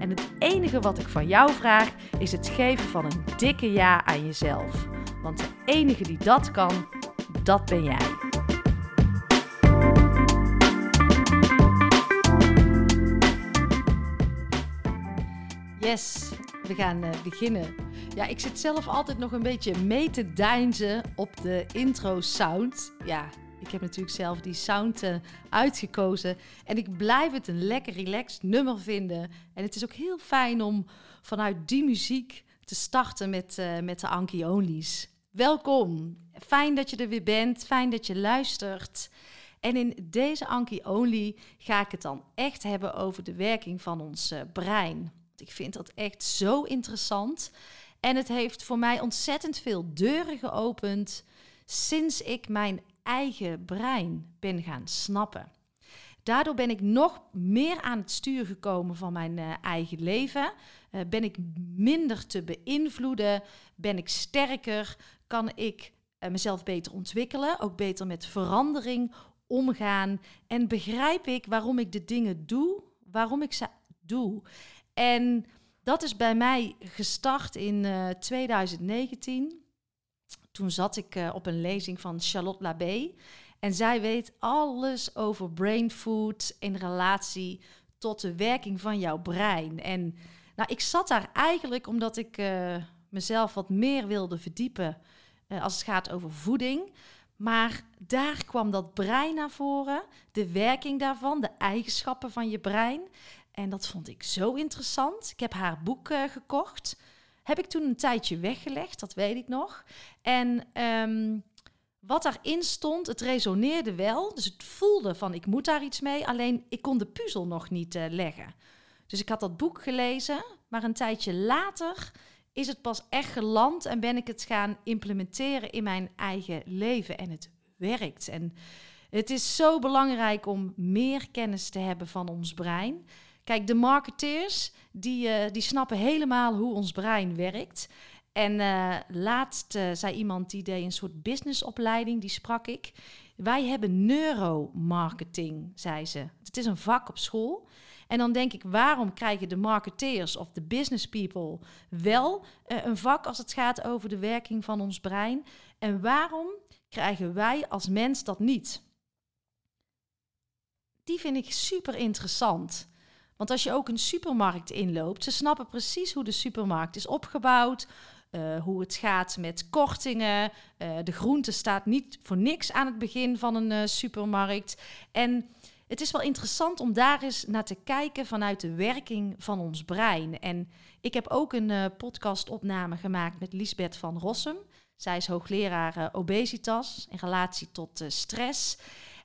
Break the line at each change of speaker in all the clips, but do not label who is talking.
En het enige wat ik van jou vraag is het geven van een dikke ja aan jezelf. Want de enige die dat kan, dat ben jij. Yes, we gaan uh, beginnen. Ja, ik zit zelf altijd nog een beetje mee te deinzen op de intro sound. Ja, ik heb natuurlijk zelf die sound uh, uitgekozen. En ik blijf het een lekker relaxed nummer vinden. En het is ook heel fijn om vanuit die muziek te starten met, uh, met de Anki Onlys. Welkom. Fijn dat je er weer bent. Fijn dat je luistert. En in deze Anki Only ga ik het dan echt hebben over de werking van ons uh, brein. Ik vind dat echt zo interessant. En het heeft voor mij ontzettend veel deuren geopend sinds ik mijn eigen brein ben gaan snappen. Daardoor ben ik nog meer aan het stuur gekomen van mijn uh, eigen leven. Uh, ben ik minder te beïnvloeden? Ben ik sterker? Kan ik uh, mezelf beter ontwikkelen? Ook beter met verandering omgaan? En begrijp ik waarom ik de dingen doe, waarom ik ze doe? En dat is bij mij gestart in 2019 toen zat ik uh, op een lezing van Charlotte Labé. En zij weet alles over brain food in relatie tot de werking van jouw brein. En nou, ik zat daar eigenlijk omdat ik uh, mezelf wat meer wilde verdiepen uh, als het gaat over voeding. Maar daar kwam dat brein naar voren, de werking daarvan, de eigenschappen van je brein. En dat vond ik zo interessant. Ik heb haar boek gekocht. Heb ik toen een tijdje weggelegd, dat weet ik nog. En um, wat daarin stond, het resoneerde wel. Dus het voelde van ik moet daar iets mee. Alleen ik kon de puzzel nog niet uh, leggen. Dus ik had dat boek gelezen. Maar een tijdje later is het pas echt geland en ben ik het gaan implementeren in mijn eigen leven. En het werkt. En het is zo belangrijk om meer kennis te hebben van ons brein. Kijk, de marketeers die, uh, die snappen helemaal hoe ons brein werkt. En uh, laatst uh, zei iemand die deed een soort businessopleiding, die sprak ik. Wij hebben neuromarketing, zei ze. Het is een vak op school. En dan denk ik, waarom krijgen de marketeers of de business people wel een vak als het gaat over de werking van ons brein? En waarom krijgen wij als mens dat niet? Die vind ik super interessant. Want als je ook een supermarkt inloopt, ze snappen precies hoe de supermarkt is opgebouwd, uh, hoe het gaat met kortingen. Uh, de groente staat niet voor niks aan het begin van een uh, supermarkt. En het is wel interessant om daar eens naar te kijken vanuit de werking van ons brein. En ik heb ook een podcastopname gemaakt met Lisbeth van Rossum. Zij is hoogleraar obesitas in relatie tot stress.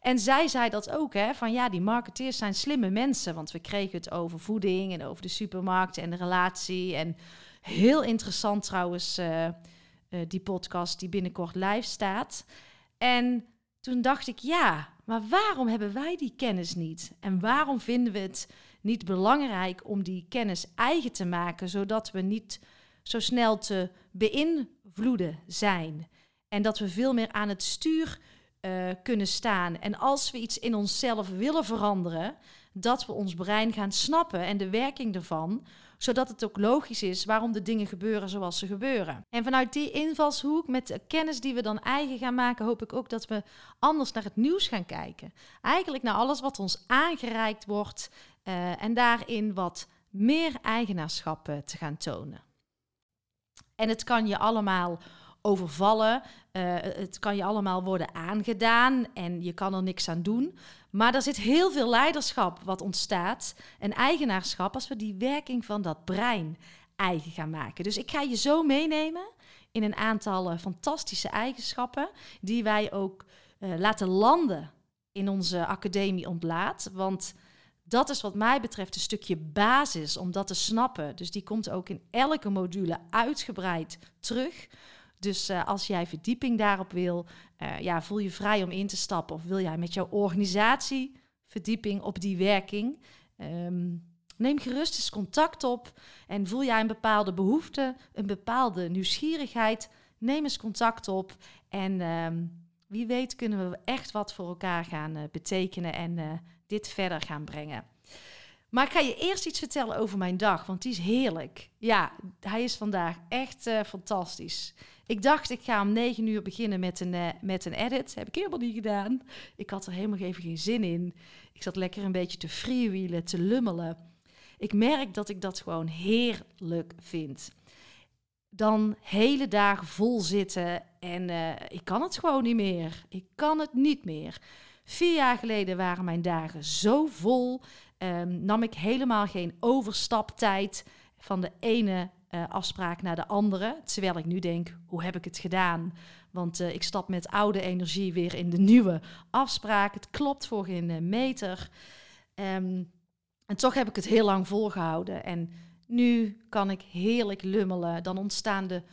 En zij zei dat ook, hè, van ja, die marketeers zijn slimme mensen. Want we kregen het over voeding en over de supermarkt en de relatie. En heel interessant trouwens, uh, uh, die podcast die binnenkort live staat. En toen dacht ik, ja, maar waarom hebben wij die kennis niet? En waarom vinden we het niet belangrijk om die kennis eigen te maken, zodat we niet zo snel te beïnvloeden zijn? En dat we veel meer aan het stuur uh, kunnen staan. En als we iets in onszelf willen veranderen, dat we ons brein gaan snappen en de werking ervan, zodat het ook logisch is waarom de dingen gebeuren zoals ze gebeuren. En vanuit die invalshoek, met de kennis die we dan eigen gaan maken, hoop ik ook dat we anders naar het nieuws gaan kijken. Eigenlijk naar alles wat ons aangereikt wordt uh, en daarin wat meer eigenaarschap te gaan tonen. En het kan je allemaal overvallen. Uh, het kan je allemaal worden aangedaan en je kan er niks aan doen. Maar er zit heel veel leiderschap wat ontstaat en eigenaarschap als we die werking van dat brein eigen gaan maken. Dus ik ga je zo meenemen in een aantal uh, fantastische eigenschappen die wij ook uh, laten landen in onze academie ontlaat. Want dat is wat mij betreft een stukje basis om dat te snappen. Dus die komt ook in elke module uitgebreid terug. Dus uh, als jij verdieping daarop wil, uh, ja, voel je vrij om in te stappen. Of wil jij met jouw organisatie verdieping op die werking? Um, neem gerust eens contact op. En voel jij een bepaalde behoefte, een bepaalde nieuwsgierigheid? Neem eens contact op. En um, wie weet kunnen we echt wat voor elkaar gaan uh, betekenen en dit verder gaan brengen. Maar ik ga je eerst iets vertellen over mijn dag, want die is heerlijk. Ja, hij is vandaag echt fantastisch. Ik dacht, ik ga om negen uur beginnen met een, met een edit. Heb ik helemaal niet gedaan. Ik had er helemaal even geen zin in. Ik zat lekker een beetje te freewheelen, te lummelen. Ik merk dat ik dat gewoon heerlijk vind dan hele dagen vol zitten en uh, ik kan het gewoon niet meer. Ik kan het niet meer. Vier jaar geleden waren mijn dagen zo vol, um, nam ik helemaal geen overstaptijd van de ene uh, afspraak naar de andere. Terwijl ik nu denk, hoe heb ik het gedaan? Want uh, ik stap met oude energie weer in de nieuwe afspraak. Het klopt voor geen meter. Um, en toch heb ik het heel lang volgehouden. En nu kan ik heerlijk lummelen. Dan ontstaan de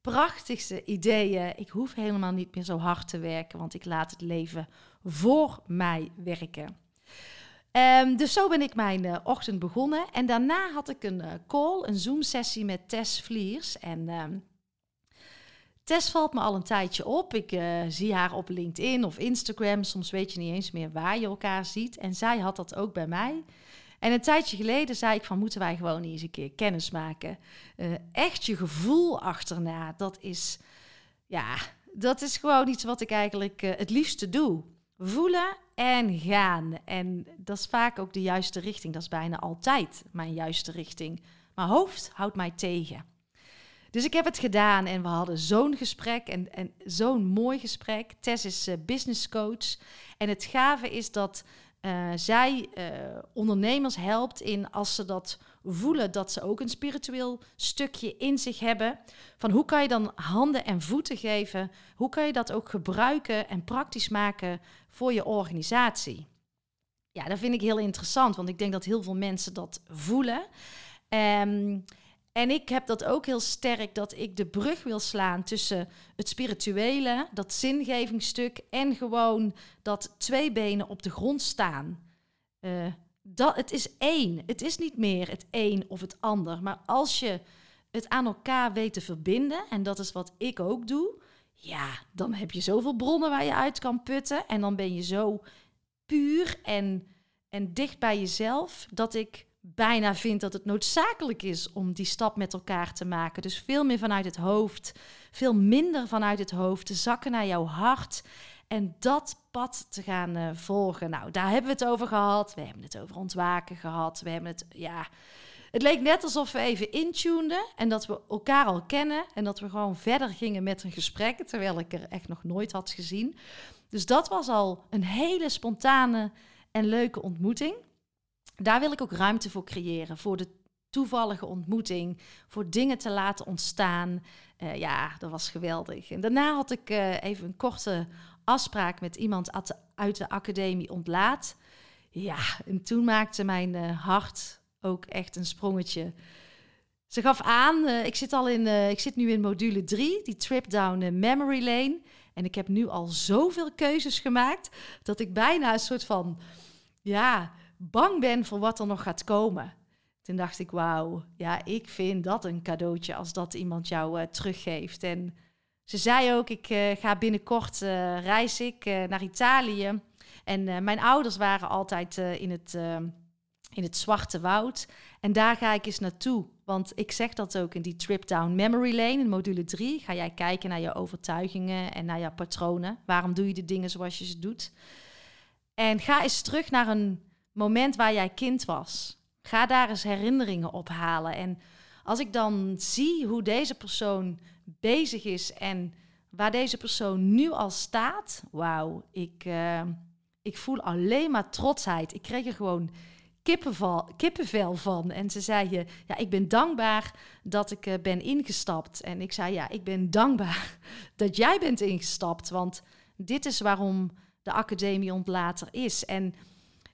prachtigste ideeën. Ik hoef helemaal niet meer zo hard te werken, want ik laat het leven voor mij werken. Um, dus zo ben ik mijn uh, ochtend begonnen. En daarna had ik een uh, call, een Zoom-sessie met Tess Vliers. En um, Tess valt me al een tijdje op. Ik uh, zie haar op LinkedIn of Instagram. Soms weet je niet eens meer waar je elkaar ziet. En zij had dat ook bij mij. En een tijdje geleden zei ik van moeten wij gewoon eens een keer kennis maken. Echt je gevoel achterna, dat is, ja, dat is gewoon iets wat ik eigenlijk het liefste doe. Voelen en gaan. En dat is vaak ook de juiste richting. Dat is bijna altijd mijn juiste richting. Maar hoofd houdt mij tegen. Dus ik heb het gedaan en we hadden zo'n gesprek en, en zo'n mooi gesprek. Tess is uh, business coach. En het gave is dat uh, zij uh, ondernemers helpt in als ze dat voelen dat ze ook een spiritueel stukje in zich hebben. Van hoe kan je dan handen en voeten geven? Hoe kan je dat ook gebruiken en praktisch maken voor je organisatie? Ja, dat vind ik heel interessant, want ik denk dat heel veel mensen dat voelen. Um, en ik heb dat ook heel sterk, dat ik de brug wil slaan tussen het spirituele, dat zingevingsstuk en gewoon dat twee benen op de grond staan. Uh, dat, het is één. Het is niet meer het een of het ander. Maar als je het aan elkaar weet te verbinden, en dat is wat ik ook doe, ja, dan heb je zoveel bronnen waar je uit kan putten. En dan ben je zo puur en, en dicht bij jezelf dat ik bijna vindt dat het noodzakelijk is om die stap met elkaar te maken. Dus veel meer vanuit het hoofd, veel minder vanuit het hoofd, te zakken naar jouw hart en dat pad te gaan uh, volgen. Nou, daar hebben we het over gehad. We hebben het over ontwaken gehad. We hebben het, ja. Het leek net alsof we even intunden en dat we elkaar al kennen en dat we gewoon verder gingen met een gesprek, terwijl ik er echt nog nooit had gezien. Dus dat was al een hele spontane en leuke ontmoeting daar wil ik ook ruimte voor creëren. Voor de toevallige ontmoeting. Voor dingen te laten ontstaan. Uh, ja, dat was geweldig. En daarna had ik uh, even een korte afspraak met iemand uit de, academie ontlaat. Ja, en toen maakte mijn uh, hart ook echt een sprongetje. Ze gaf aan, ik, zit al in, ik zit nu in module 3, die trip down memory lane. En ik heb nu al zoveel keuzes gemaakt dat ik bijna een soort van, ja, bang ben voor wat er nog gaat komen. Toen dacht ik, wauw, ja, ik vind dat een cadeautje als dat iemand jou uh, teruggeeft. En ze zei ook, ik uh, ga binnenkort uh, reis ik naar Italië. En mijn ouders waren altijd in, het, in het Zwarte Woud. En daar ga ik eens naartoe. Want ik zeg dat ook in die Trip Down Memory Lane, in module 3. Ga jij kijken naar je overtuigingen en naar je patronen. Waarom doe je de dingen zoals je ze doet? En ga eens terug naar een moment waar jij kind was. Ga daar eens herinneringen ophalen. En als ik dan zie hoe deze persoon bezig is en waar deze persoon nu al staat, wauw, ik, uh, ik voel alleen maar trotsheid. Ik kreeg er gewoon kippenvel, kippenvel van. En ze zei, je, ja, ik ben dankbaar dat ik uh, ben ingestapt. En ik zei, ja, ik ben dankbaar dat jij bent ingestapt. Want dit is waarom de academie ontlater is. En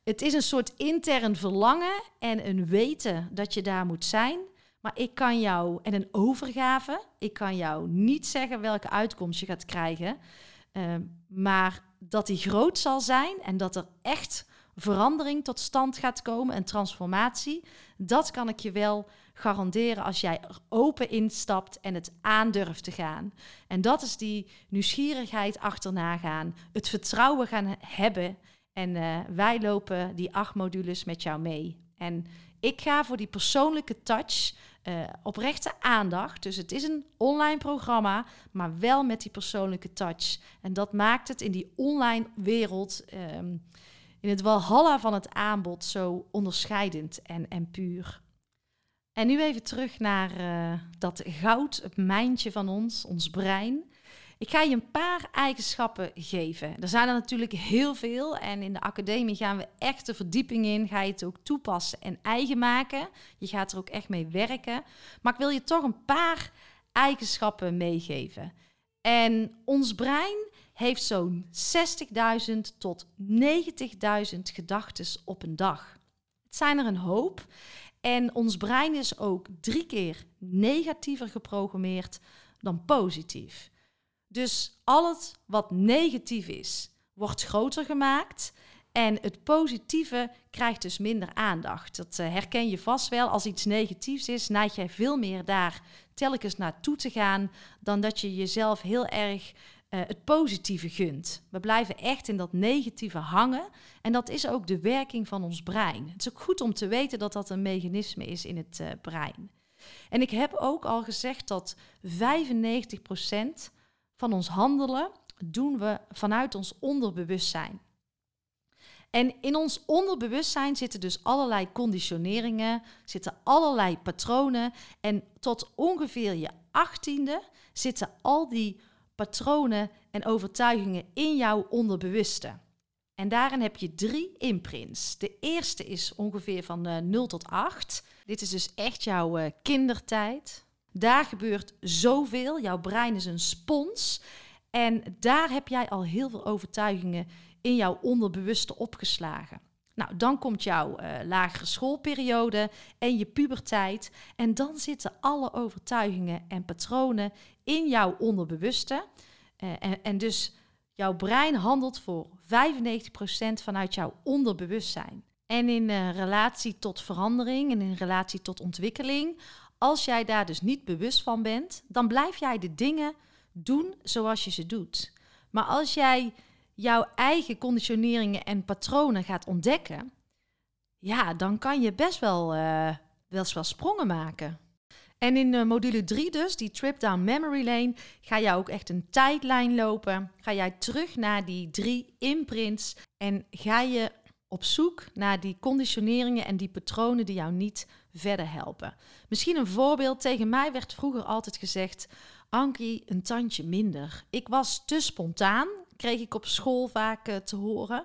het is een soort intern verlangen en een weten dat je daar moet zijn. Maar ik kan jou, en een overgave, ik kan jou niet zeggen welke uitkomst je gaat krijgen. Uh, maar dat die groot zal zijn en dat er echt verandering tot stand gaat komen, een transformatie, dat kan ik je wel garanderen als jij er open instapt en het aandurft te gaan. En dat is die nieuwsgierigheid achterna gaan, het vertrouwen gaan hebben. En uh, wij lopen die acht modules met jou mee. En ik ga voor die persoonlijke touch, uh, oprechte aandacht. Dus het is een online programma, maar wel met die persoonlijke touch. En dat maakt het in die online wereld, um, in het walhalla van het aanbod, zo onderscheidend en, en puur. En nu even terug naar uh, dat goud, het mijntje van ons, ons brein. Ik ga je een paar eigenschappen geven. Er zijn er natuurlijk heel veel. En in de academie gaan we echt de verdieping in. Ga je het ook toepassen en eigen maken. Je gaat er ook echt mee werken. Maar ik wil je toch een paar eigenschappen meegeven. En ons brein heeft zo'n 60.000 tot 90.000 gedachten op een dag. Het zijn er een hoop. En ons brein is ook drie keer negatiever geprogrammeerd dan positief. Dus al het wat negatief is, wordt groter gemaakt. En het positieve krijgt dus minder aandacht. Dat uh, herken je vast wel. Als iets negatiefs is, neig jij veel meer daar telkens naartoe te gaan dan dat je jezelf heel erg uh, het positieve gunt. We blijven echt in dat negatieve hangen. En dat is ook de werking van ons brein. Het is ook goed om te weten dat dat een mechanisme is in het uh, brein. En ik heb ook al gezegd dat 95% van ons handelen doen we vanuit ons onderbewustzijn. En in ons onderbewustzijn zitten dus allerlei conditioneringen, zitten allerlei patronen. En tot ongeveer je achttiende zitten al die patronen en overtuigingen in jouw onderbewuste. En daarin heb je drie imprints. De eerste is ongeveer van uh, eh, 0 tot 8. Dit is dus echt jouw uh, kindertijd. Daar gebeurt zoveel. Jouw brein is een spons. En daar heb jij al heel veel overtuigingen in jouw onderbewuste opgeslagen. Nou, dan komt jouw uh, lagere schoolperiode en je puberteit. En dan zitten alle overtuigingen en patronen in jouw onderbewuste. Uh, en, en, dus jouw brein handelt voor 95% vanuit jouw onderbewustzijn. En in uh, relatie tot verandering en in relatie tot ontwikkeling, als jij daar dus niet bewust van bent, dan blijf jij de dingen doen zoals je ze doet. Maar als jij jouw eigen conditioneringen en patronen gaat ontdekken, ja, dan kan je best wel, uh, wel, sprongen maken. En in uh, module 3 dus, die trip down memory lane, ga jij ook echt een tijdlijn lopen. Ga jij terug naar die drie imprints en ga je op zoek naar die conditioneringen en die patronen die jou niet verder helpen. Misschien een voorbeeld. Tegen mij werd vroeger altijd gezegd: Ankie, een tandje minder. Ik was te spontaan, kreeg ik op school vaak uh, te horen.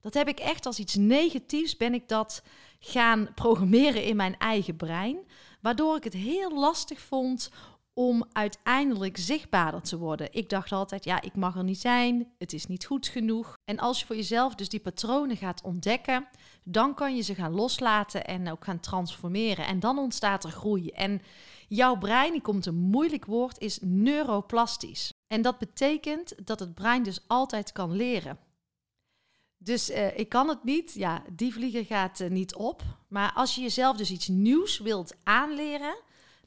Dat heb ik echt als iets negatiefs, ben ik dat gaan programmeren in mijn eigen brein. Waardoor ik het heel lastig vond om uiteindelijk zichtbaarder te worden. Ik dacht altijd, ja, ik mag er niet zijn, het is niet goed genoeg. En als je voor jezelf dus die patronen gaat ontdekken, dan kan je ze gaan loslaten en ook gaan transformeren. En dan ontstaat er groei. En jouw brein, die komt een moeilijk woord, is neuroplastisch. En dat betekent dat het brein dus altijd kan leren. Dus uh, ik kan het niet, ja, die vlieger gaat uh, niet op. Maar als je jezelf dus iets nieuws wilt aanleren,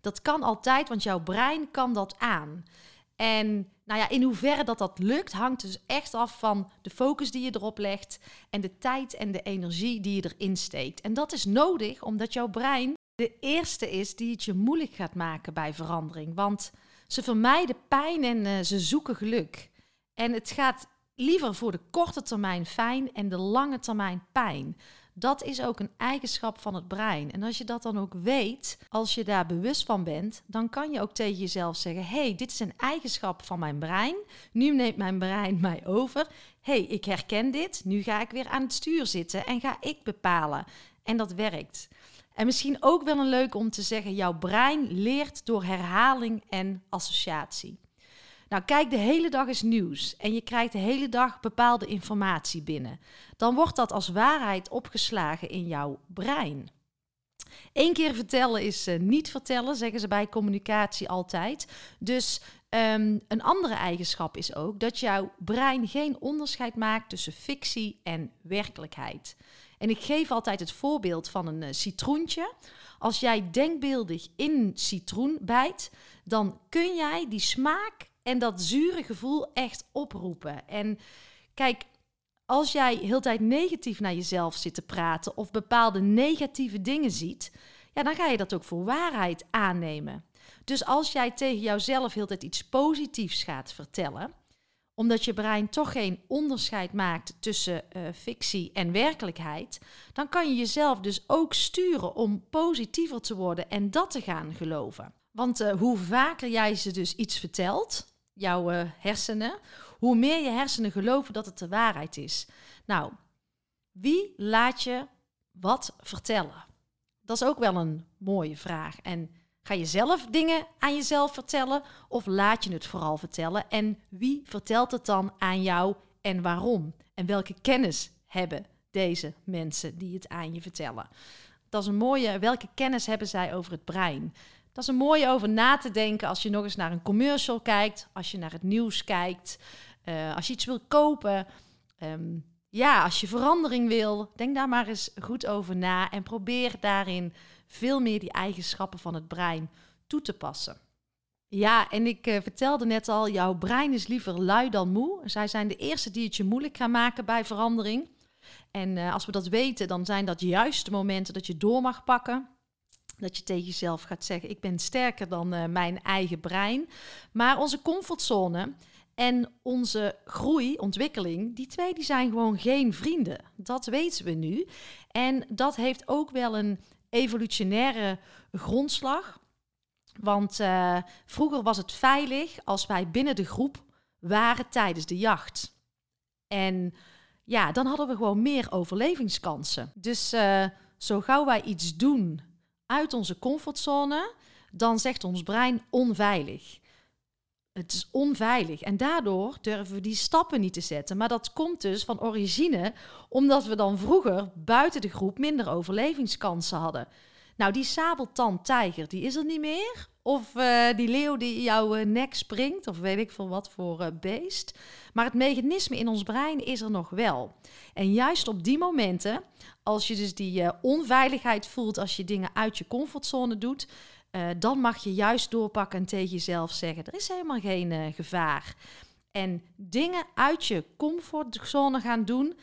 dat kan altijd, want jouw brein kan dat aan. En nou ja, in hoeverre dat dat lukt, hangt dus echt af van de focus die je erop legt en de tijd en de energie die je erin steekt. En dat is nodig omdat jouw brein de eerste is die het je moeilijk gaat maken bij verandering. Want ze vermijden pijn en uh, ze zoeken geluk. En het gaat liever voor de korte termijn fijn en de lange termijn pijn Dat is ook een eigenschap van het brein. En als je dat dan ook weet, als je daar bewust van bent, dan kan je ook tegen jezelf zeggen: hey, dit is een eigenschap van mijn brein. Nu neemt mijn brein mij over. hey, ik herken dit. Nu ga ik weer aan het stuur zitten en ga ik bepalen. En dat werkt. En misschien ook wel een leuk om te zeggen: jouw brein leert door herhaling en associatie. Nou, kijk de hele dag eens nieuws en je krijgt de hele dag bepaalde informatie binnen. Dan wordt dat als waarheid opgeslagen in jouw brein. Eén keer vertellen is uh, niet vertellen, zeggen ze bij communicatie altijd. Dus um, een andere eigenschap is ook dat jouw brein geen onderscheid maakt tussen fictie en werkelijkheid. En ik geef altijd het voorbeeld van een uh, citroentje. Als jij denkbeeldig in citroen bijt, dan kun jij die smaak en dat zure gevoel echt oproepen. En kijk, als jij heel tijd negatief naar jezelf zit te praten of bepaalde negatieve dingen ziet, ja, dan ga je dat ook voor waarheid aannemen. Dus als jij tegen jouzelf heel tijd iets positiefs gaat vertellen, omdat je brein toch geen onderscheid maakt tussen uh, fictie en werkelijkheid, dan kan je jezelf dus ook sturen om positiever te worden en dat te gaan geloven. Want uh, hoe vaker jij ze dus iets vertelt, jouw uh, hersenen, hoe meer je hersenen geloven dat het de waarheid is. Nou, wie laat je wat vertellen? Dat is ook wel een mooie vraag. En ga je zelf dingen aan jezelf vertellen of laat je het vooral vertellen? En wie vertelt het dan aan jou en waarom? En welke kennis hebben deze mensen die het aan je vertellen? Dat is een mooie. Welke kennis hebben zij over het brein? Dat is een mooie over na te denken als je nog eens naar een commercial kijkt, als je naar het nieuws kijkt, uh, als je iets wil kopen. Um, ja, als je verandering wil, denk daar maar eens goed over na en probeer daarin veel meer die eigenschappen van het brein toe te passen. Ja, en ik uh, vertelde net al, jouw brein is liever lui dan moe. Zij zijn de eerste die het je moeilijk gaan maken bij verandering. En uh, als we dat weten, dan zijn dat juist de momenten dat je door mag pakken. Dat je tegen jezelf gaat zeggen: Ik ben sterker dan uh, mijn eigen brein. Maar onze comfortzone en onze groei, ontwikkeling, die twee die zijn gewoon geen vrienden. Dat weten we nu. En dat heeft ook wel een evolutionaire grondslag. Want uh, vroeger was het veilig als wij binnen de groep waren tijdens de jacht. En ja, dan hadden we gewoon meer overlevingskansen. Dus uh, zo gauw wij iets doen uit onze comfortzone, dan zegt ons brein onveilig. Het is onveilig en daardoor durven we die stappen niet te zetten. Maar dat komt dus van origine omdat we dan vroeger buiten de groep minder overlevingskansen hadden. Nou, die sabeltandtijger, die is er niet meer. Of uh, die leeuw die jouw uh, nek springt, of weet ik veel wat voor uh, beest. Maar het mechanisme in ons brein is er nog wel. En juist op die momenten, als je dus die onveiligheid voelt als je dingen uit je comfortzone doet, dan mag je juist doorpakken en tegen jezelf zeggen: er is helemaal geen gevaar. En dingen uit je comfortzone gaan doen,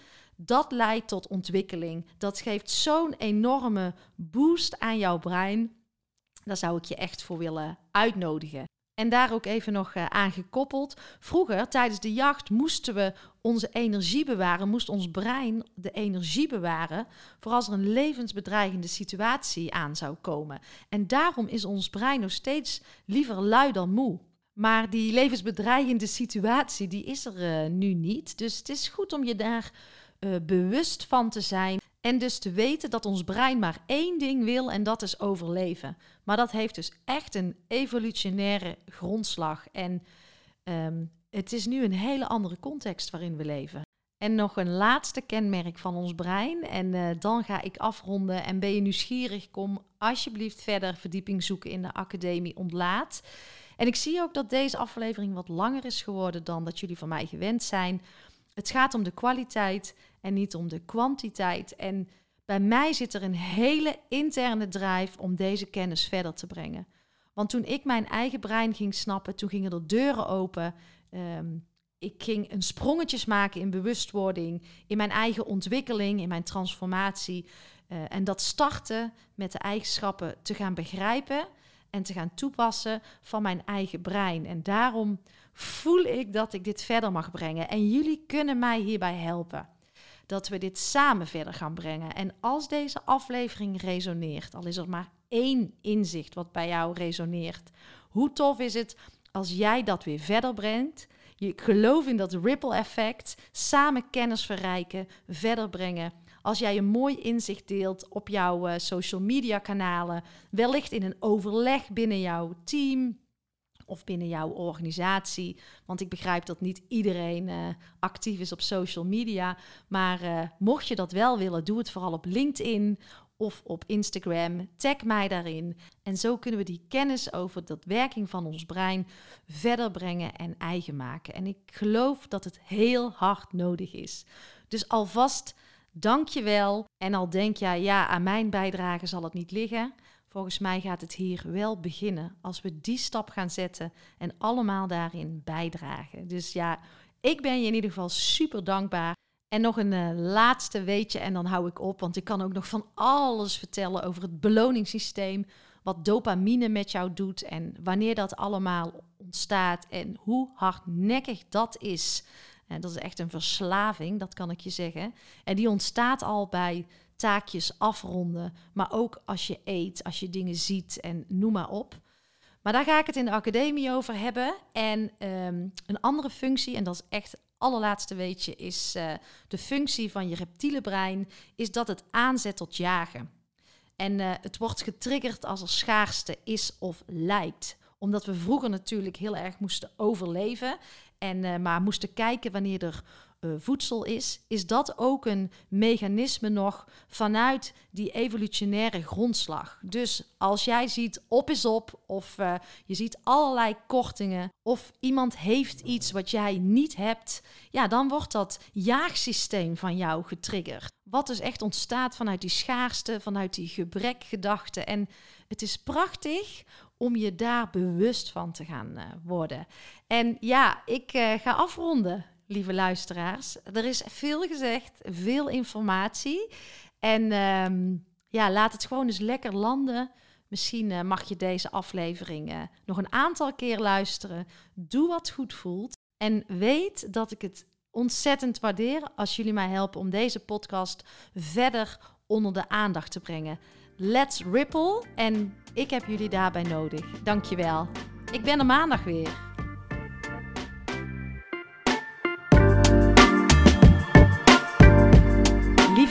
dat leidt tot ontwikkeling. Dat geeft zo'n enorme boost aan jouw brein. Daar zou ik je echt voor willen uitnodigen. En daar ook even nog uh, aan gekoppeld. Vroeger, tijdens de jacht, moesten we onze energie bewaren, moest ons brein de energie bewaren voor als er een levensbedreigende situatie aan zou komen. En daarom is ons brein nog steeds liever lui dan moe. Maar die levensbedreigende situatie, die is er uh, nu niet. Dus het is goed om je daar uh, bewust van te zijn. En dus te weten dat ons brein maar één ding wil en dat is overleven. Maar dat heeft dus echt een evolutionaire grondslag. En um, het is nu een hele andere context waarin we leven. En nog een laatste kenmerk van ons brein. En uh, dan ga ik afronden. En ben je nieuwsgierig, kom alsjeblieft verder verdieping zoeken in de Academie Ontlaat. En ik zie ook dat deze aflevering wat langer is geworden dan dat jullie van mij gewend zijn. Het gaat om de kwaliteit en niet om de kwantiteit. En bij mij zit er een hele interne drive om deze kennis verder te brengen. Want toen ik mijn eigen brein ging snappen, toen gingen er deuren open. Um, ik ging een sprongetjes maken in bewustwording, in mijn eigen ontwikkeling, in mijn transformatie. Uh, en dat starten met de eigenschappen te gaan begrijpen en te gaan toepassen van mijn eigen brein. En daarom voel ik dat ik dit verder mag brengen. En jullie kunnen mij hierbij helpen. Dat we dit samen verder gaan brengen. En als deze aflevering resoneert, al is er maar één inzicht wat bij jou resoneert, hoe tof is het als jij dat weer verder brengt? Je geloof in dat ripple effect, samen kennis verrijken, verder brengen. Als jij een mooi inzicht deelt op jouw uh, social media kanalen, wellicht in een overleg binnen jouw team, of binnen jouw organisatie. Want ik begrijp dat niet iedereen uh, actief is op social media. Maar uh, mocht je dat wel willen, doe het vooral op LinkedIn of op Instagram. Tag mij daarin. En zo kunnen we die kennis over de werking van ons brein verder brengen en eigen maken. En ik geloof dat het heel hard nodig is. Dus alvast dank je wel. En al denk jij, ja, aan mijn bijdrage zal het niet liggen. Volgens mij gaat het hier wel beginnen als we die stap gaan zetten en allemaal daarin bijdragen. Dus ja, ik ben je in ieder geval super dankbaar. En nog een uh, laatste weetje en dan hou ik op, want ik kan ook nog van alles vertellen over het beloningssysteem, wat dopamine met jou doet en wanneer dat allemaal ontstaat en hoe hardnekkig dat is. En dat is echt een verslaving, dat kan ik je zeggen. En die ontstaat al bij taakjes afronden, maar ook als je eet, als je dingen ziet en noem maar op. Maar daar ga ik het in de academie over hebben. En ehm, een andere functie, en dat is echt allerlaatste weetje, is uh, de functie van je reptiele brein, is dat het aanzet tot jagen. En uh, het wordt getriggerd als er schaarste is of lijkt. Omdat we vroeger natuurlijk heel erg moesten overleven. En uh, maar moesten kijken wanneer er uh, voedsel is, is dat ook een mechanisme nog vanuit die evolutionaire grondslag. Dus als jij ziet op is op, of uh, je ziet allerlei kortingen, of iemand heeft iets wat jij niet hebt, ja, dan wordt dat jaagsysteem van jou getriggerd. Wat dus echt ontstaat vanuit die schaarste, vanuit die gebrekgedachte. En het is prachtig om je daar bewust van te gaan uh, worden. En ja, ik ga afronden lieve luisteraars. Er is veel gezegd, veel informatie. En um, ja, laat het gewoon eens lekker landen. Misschien uh, mag je deze aflevering uh, nog een aantal keer luisteren. Doe wat goed voelt. En weet dat ik het ontzettend waardeer als jullie mij helpen om deze podcast verder onder de aandacht te brengen. Let's ripple. En ik heb jullie daarbij nodig. Dankjewel. Ik ben er maandag weer.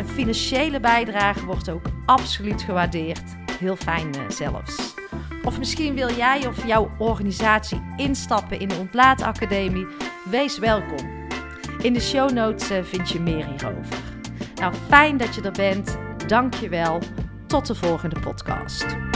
Een financiële bijdrage wordt ook absoluut gewaardeerd. Heel fijn uh, zelfs. Of misschien wil jij of jouw organisatie instappen in de Ontlaatacademie. Wees welkom. In de show notes uh, vind je meer hierover. Nou, fijn dat je er bent. Dank je wel. Tot de volgende podcast.